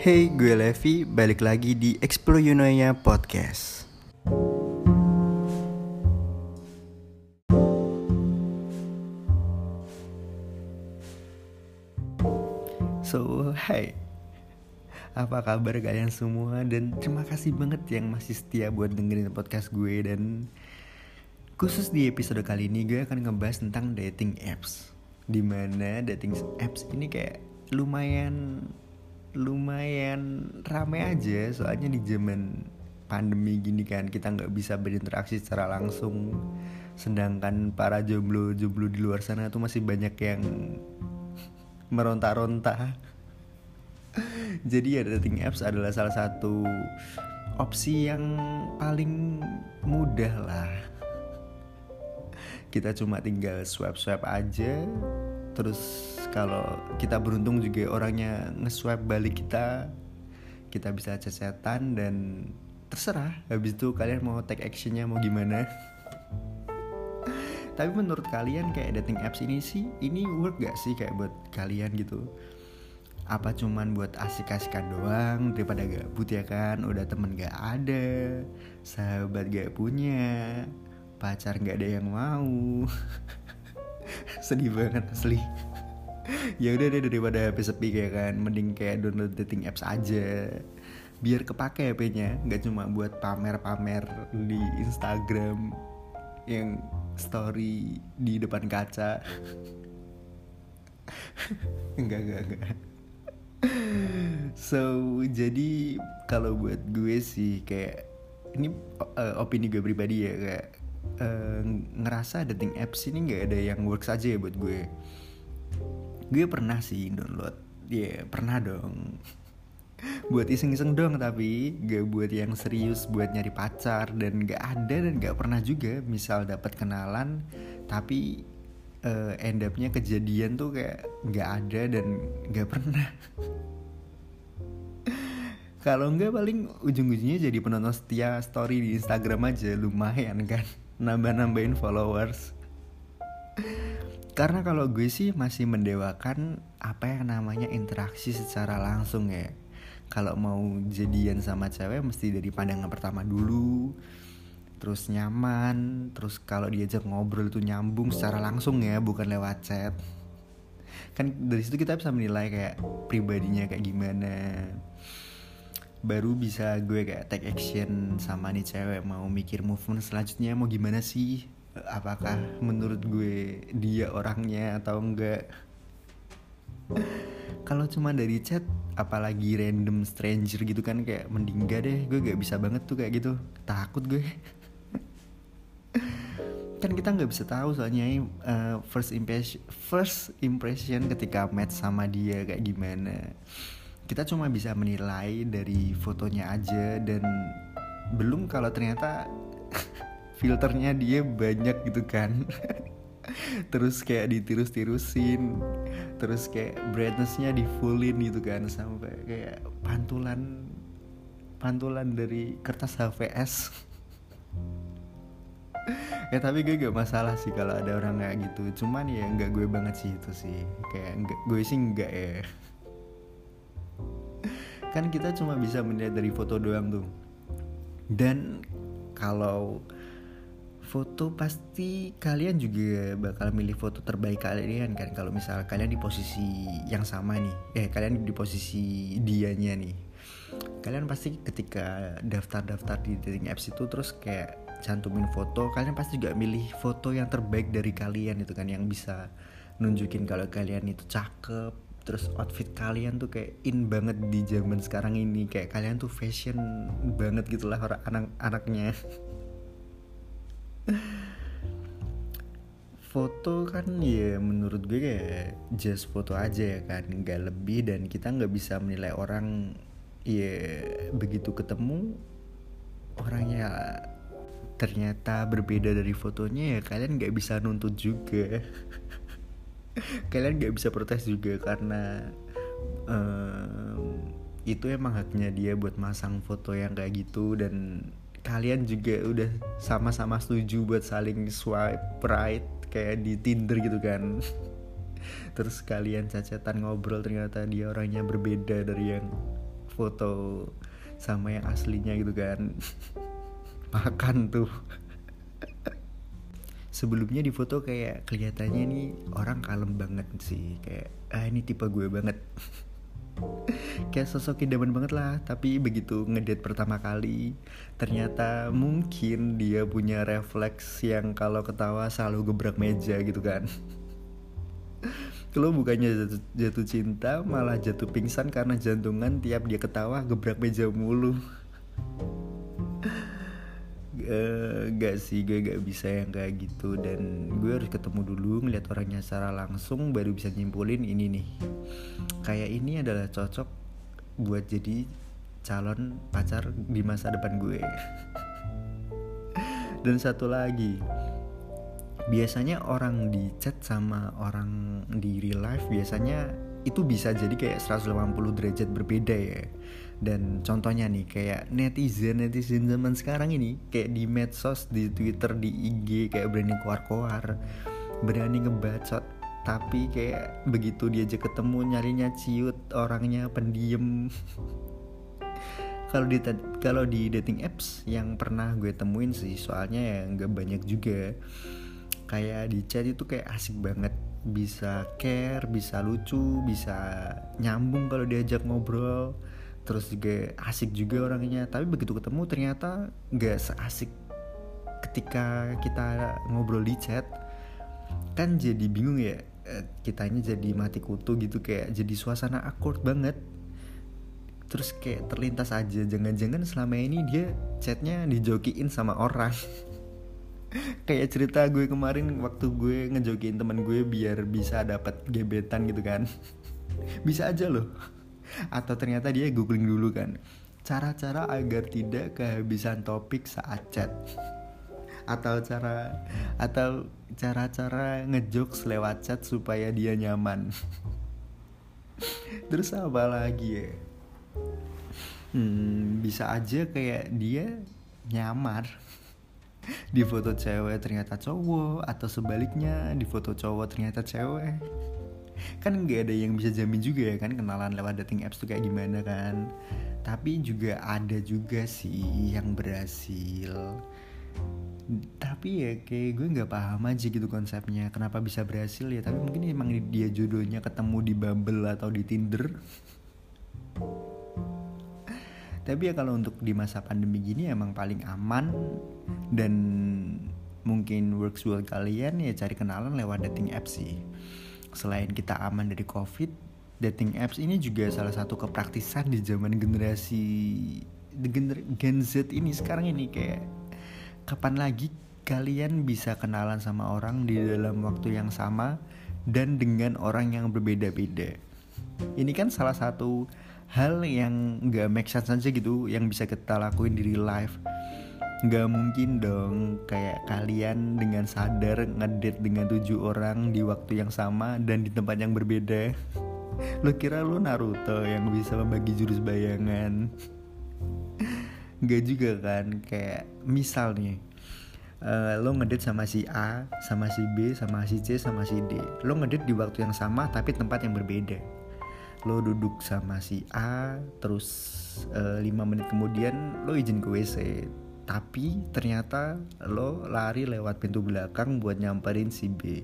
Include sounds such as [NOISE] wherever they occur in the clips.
Hey, gue Levi, balik lagi di Explore Yunoya Podcast. So, hai. Apa kabar kalian semua dan terima kasih banget yang masih setia buat dengerin podcast gue dan khusus di episode kali ini gue akan ngebahas tentang dating apps. Di mana dating apps ini kayak lumayan lumayan rame aja. Soalnya di zaman pandemi gini kan kita nggak bisa berinteraksi secara langsung. Sedangkan para jomblo-jomblo di luar sana tuh masih banyak yang meronta-ronta jadi ya dating apps adalah salah satu opsi yang paling mudah lah. Kita cuma tinggal swipe-swipe aja terus kalau kita beruntung juga orangnya nge-swipe balik kita kita bisa cecetan dan terserah. Habis itu kalian mau take actionnya mau gimana. [LAUGHS] Tapi menurut kalian kayak dating apps ini sih ini work gak sih kayak buat kalian gitu? Apa cuman buat asik-asikan doang daripada gabut ya kan? Udah temen gak ada sahabat gak punya pacar gak ada yang mau. [LAUGHS] Sedih banget asli [LAUGHS] ya udah deh daripada HP sepi kayak kan mending kayak download dating apps aja. Biar kepake HP-nya nggak cuma buat pamer-pamer di Instagram yang story di depan kaca. [LAUGHS] Enggak enggak enggak so jadi kalau buat gue sih kayak ini uh, opini gue pribadi ya kayak uh, ngerasa dating apps ini nggak ada yang works aja ya buat gue gue pernah sih download. Ya yeah, pernah dong. Buat iseng-iseng dong tapi gak buat yang serius buat nyari pacar. Dan gak ada dan gak pernah juga misal dapat kenalan tapi uh, end upnya kejadian tuh kayak gak ada dan gak pernah. [LAUGHS] Kalau enggak paling ujung-ujungnya jadi penonton setia story di Instagram aja lumayan kan. Nambah-nambahin followers karena kalau gue sih masih mendewakan apa yang namanya interaksi secara langsung ya. Kalau mau jadian sama cewek mesti dari pandangan pertama dulu terus nyaman terus kalau diajak ngobrol itu nyambung secara langsung ya bukan lewat chat. Kan dari situ kita bisa menilai kayak pribadinya kayak gimana. Baru bisa gue kayak take action sama nih cewek mau mikir movement selanjutnya mau gimana sih apakah menurut gue dia orangnya atau enggak? Kalau cuma dari chat apalagi random stranger gitu kan kayak mending gak deh gue gak bisa banget tuh kayak gitu. Takut gue. Kan kita nggak bisa tahu soalnya uh, first impression first impression ketika match sama dia kayak gimana. Kita cuma bisa menilai dari fotonya aja dan belum kalau ternyata [LAUGHS] filternya dia banyak gitu kan. [LAUGHS] Terus kayak ditirus-tirusin terus kayak brightnessnya di fullin gitu kan sampai kayak pantulan pantulan dari kertas HVS [LAUGHS] ya tapi gue gak masalah sih kalau ada orang kayak gitu. Cuman ya nggak gue banget sih itu sih. Kayak enggak, gue sih nggak ya. Kan kita cuma bisa melihat dari foto doang tuh. Dan kalau foto pasti kalian juga bakal milih foto terbaik kalian kan. Kalau misal kalian di posisi yang sama nih eh kalian di posisi dianya nih. Kalian pasti ketika daftar-daftar di dating apps itu terus kayak cantumin foto kalian pasti juga milih foto yang terbaik dari kalian itu kan yang bisa nunjukin kalau kalian itu cakep. Terus outfit kalian tuh kayak in banget di zaman sekarang ini. Kayak kalian tuh fashion banget gitulah orang anak-anaknya foto kan ya menurut gue kayak just foto aja ya kan nggak lebih dan kita nggak bisa menilai orang ya begitu ketemu orangnya ternyata berbeda dari fotonya ya kalian nggak bisa nuntut juga. [LAUGHS] Kalian nggak bisa protes juga karena um, itu emang haknya dia buat masang foto yang kayak gitu dan kalian juga udah sama-sama setuju buat saling swipe right kayak di Tinder gitu kan. [LAUGHS] Terus kalian cacatan ngobrol ternyata dia orangnya berbeda dari yang foto sama yang aslinya gitu kan. [LAUGHS] Makan tuh. [LAUGHS] Sebelumnya di foto kayak kelihatannya nih orang kalem banget sih kayak ah ini tipe gue banget kayak sosok idaman banget lah tapi begitu ngedate pertama kali ternyata mungkin dia punya refleks yang kalau ketawa selalu gebrak meja gitu kan. Lo bukannya jatuh, jatuh cinta malah jatuh pingsan karena jantungan tiap dia ketawa gebrak meja mulu uh, gak sih gue gak bisa yang kayak gitu. Dan gue harus ketemu dulu ngeliat orangnya secara langsung baru bisa nyimpulin ini nih. Kayak ini adalah cocok buat jadi calon pacar di masa depan gue. [LAUGHS] Dan satu lagi biasanya orang di chat sama orang di real life biasanya itu bisa jadi kayak 180 derajat berbeda ya dan contohnya nih kayak netizen netizen zaman sekarang ini kayak di medsos di twitter di ig kayak berani keluar-keluar berani ngebacot tapi kayak begitu diajak ketemu nyarinya ciut orangnya pendiam. Kalau di kalau di dating apps yang pernah gue temuin sih soalnya ya nggak banyak juga. Kayak di chat itu kayak asik banget. Bisa care bisa lucu bisa nyambung kalau diajak ngobrol terus juga asik juga orangnya. Tapi begitu ketemu ternyata nggak seasik ketika kita ngobrol di chat. Kan jadi bingung ya eh, kitanya jadi mati kutu gitu kayak jadi suasana awkward banget. Terus kayak terlintas aja jangan-jangan selama ini dia chatnya dijokiin sama orang. [LAUGHS] Kayak cerita gue kemarin waktu gue ngejokiin teman gue biar bisa dapat gebetan gitu kan. [LAUGHS] Bisa aja loh atau ternyata dia googling dulu kan. Cara-cara agar tidak kehabisan topik saat chat. Atau cara atau cara-cara ngejokes lewat chat supaya dia nyaman. Terus apa lagi ya? Hmm, bisa aja kayak dia nyamar di foto cewek ternyata cowok atau sebaliknya di foto cowok ternyata cewek kan nggak ada yang bisa jamin juga ya kan kenalan lewat dating apps tuh kayak gimana kan. Tapi juga ada juga sih yang berhasil. Tapi ya kayak gue nggak paham aja gitu konsepnya kenapa bisa berhasil ya. Tapi mungkin emang dia jodohnya ketemu di Bumble atau di Tinder. Tapi ya kalau untuk di masa pandemi gini emang paling aman dan mungkin works buat kalian ya cari kenalan lewat dating apps sih selain kita aman dari covid dating apps ini juga salah satu kepraktisan di zaman generasi gener Gen Z ini sekarang ini kayak kapan lagi kalian bisa kenalan sama orang di dalam waktu yang sama dan dengan orang yang berbeda-beda. Ini kan salah satu hal yang gak make sense aja gitu yang bisa kita lakuin di real life nggak mungkin dong. Kayak kalian dengan sadar ngedate dengan tujuh orang di waktu yang sama dan di tempat yang berbeda. [LAUGHS] Lo kira lo Naruto yang bisa membagi jurus bayangan? [LAUGHS] Nggak juga kan? Kayak misal nih uh, lo ngedate sama si A, sama si B, sama si C, sama si D. Lo ngedate di waktu yang sama tapi tempat yang berbeda. Lo duduk sama si A, terus uh, eh, 5 menit kemudian lo izin ke WC tapi ternyata lo lari lewat pintu belakang buat nyamperin si B.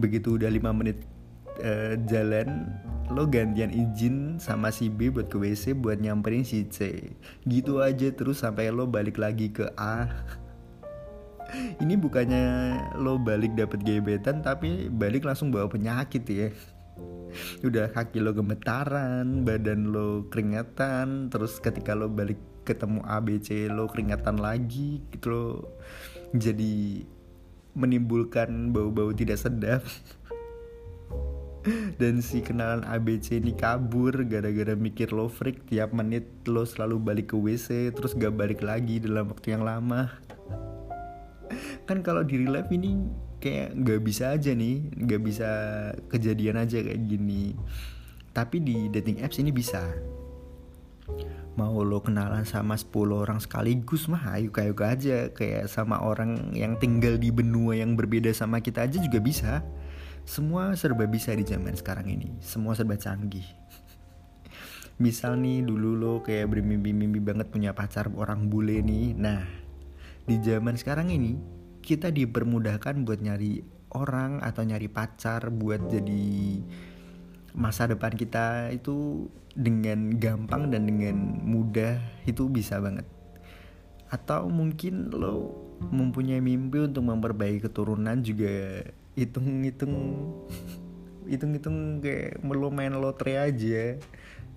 Begitu udah 5 menit uh, jalan lo gantian izin sama si B buat ke WC buat nyamperin si C. Gitu aja terus sampai lo balik lagi ke A. [LAUGHS] Ini bukannya lo balik dapet gebetan tapi balik langsung bawa penyakit ya. Udah kaki lo gemetaran badan lo keringetan terus ketika lo balik ketemu ABC lo keringetan lagi gitu lo. Jadi menimbulkan bau-bau tidak sedap. [LAUGHS] Dan si kenalan ABC ini kabur gara-gara mikir lo freak. Tiap menit lo selalu balik ke WC terus gak balik lagi dalam waktu yang lama. [LAUGHS] Kan kalau di real ini kayak gak bisa aja nih gak bisa kejadian aja kayak gini. Tapi di dating apps ini bisa mau lo kenalan sama 10 orang sekaligus mah ayo kayak aja. Kayak sama orang yang tinggal di benua yang berbeda sama kita aja juga bisa. Semua serba bisa di zaman sekarang ini. Semua serba canggih. [LAUGHS] Misal nih dulu lo kayak bermimpi-mimpi banget punya pacar orang bule nih. Nah di zaman sekarang ini kita dipermudahkan buat nyari orang atau nyari pacar buat jadi masa depan kita itu dengan gampang dan dengan mudah itu bisa banget. Atau mungkin lo mempunyai mimpi untuk memperbaiki keturunan juga hitung-hitung [LAUGHS] hitung-hitung kayak lo main lotre aja.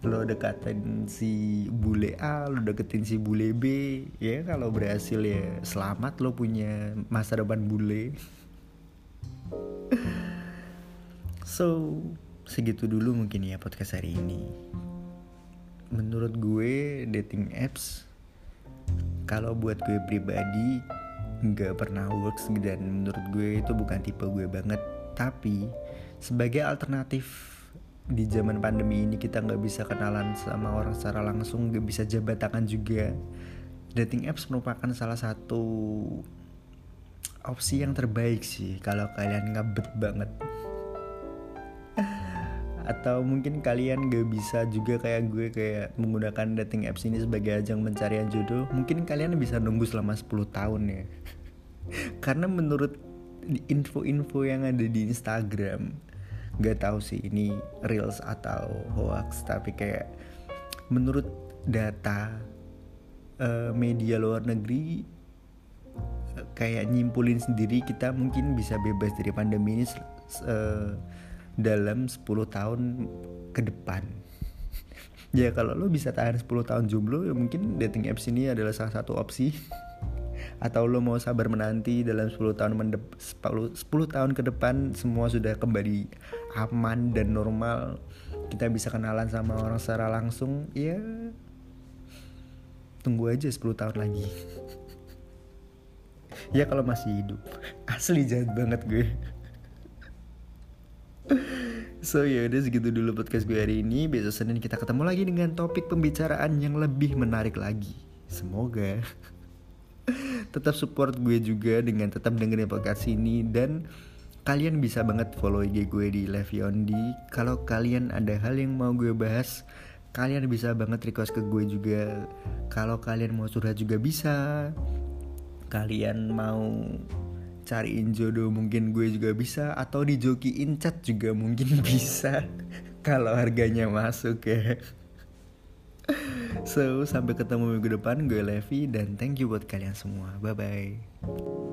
Lo deketin si bule A lo deketin si bule B ya kalau berhasil ya selamat lo punya masa depan bule. [LAUGHS] So segitu dulu mungkin ya podcast hari ini. Menurut gue dating apps kalau buat gue pribadi nggak pernah works dan menurut gue itu bukan tipe gue banget. Tapi sebagai alternatif di zaman pandemi ini kita nggak bisa kenalan sama orang secara langsung nggak bisa jabat tangan juga. Dating apps merupakan salah satu opsi yang terbaik sih kalau kalian ngabet banget atau mungkin kalian gak bisa juga kayak gue kayak menggunakan dating apps ini sebagai ajang pencarian jodoh mungkin kalian bisa nunggu selama 10 tahun ya. [LAUGHS] Karena menurut info-info yang ada di Instagram nggak tahu sih ini reels atau hoax tapi kayak menurut data uh, media luar negeri kayak nyimpulin sendiri kita mungkin bisa bebas dari pandemi ini uh, dalam 10 tahun ke depan. Ya kalau lo bisa tahan 10 tahun jomblo ya mungkin dating apps ini adalah salah satu opsi. Atau lo mau sabar menanti dalam 10 tahun 10, 10 tahun ke depan semua sudah kembali aman dan normal kita bisa kenalan sama orang secara langsung ya tunggu aja 10 tahun lagi. [LAUGHS] Ya kalau masih hidup. Asli jahat banget gue So ya udah segitu dulu podcast gue hari ini Besok Senin kita ketemu lagi dengan topik pembicaraan yang lebih menarik lagi Semoga [LAUGHS] tetap support gue juga dengan tetap dengerin podcast ini dan kalian bisa banget follow IG gue di Leviondi. Kalau kalian ada hal yang mau gue bahas, kalian bisa banget request ke gue juga. Kalau kalian mau curhat juga bisa. Kalian mau cariin jodoh mungkin gue juga bisa atau dijokiin chat juga mungkin [LAUGHS] bisa kalau harganya masuk ya. So, sampai ketemu minggu depan. Gue Levi dan thank you buat kalian semua. Bye bye.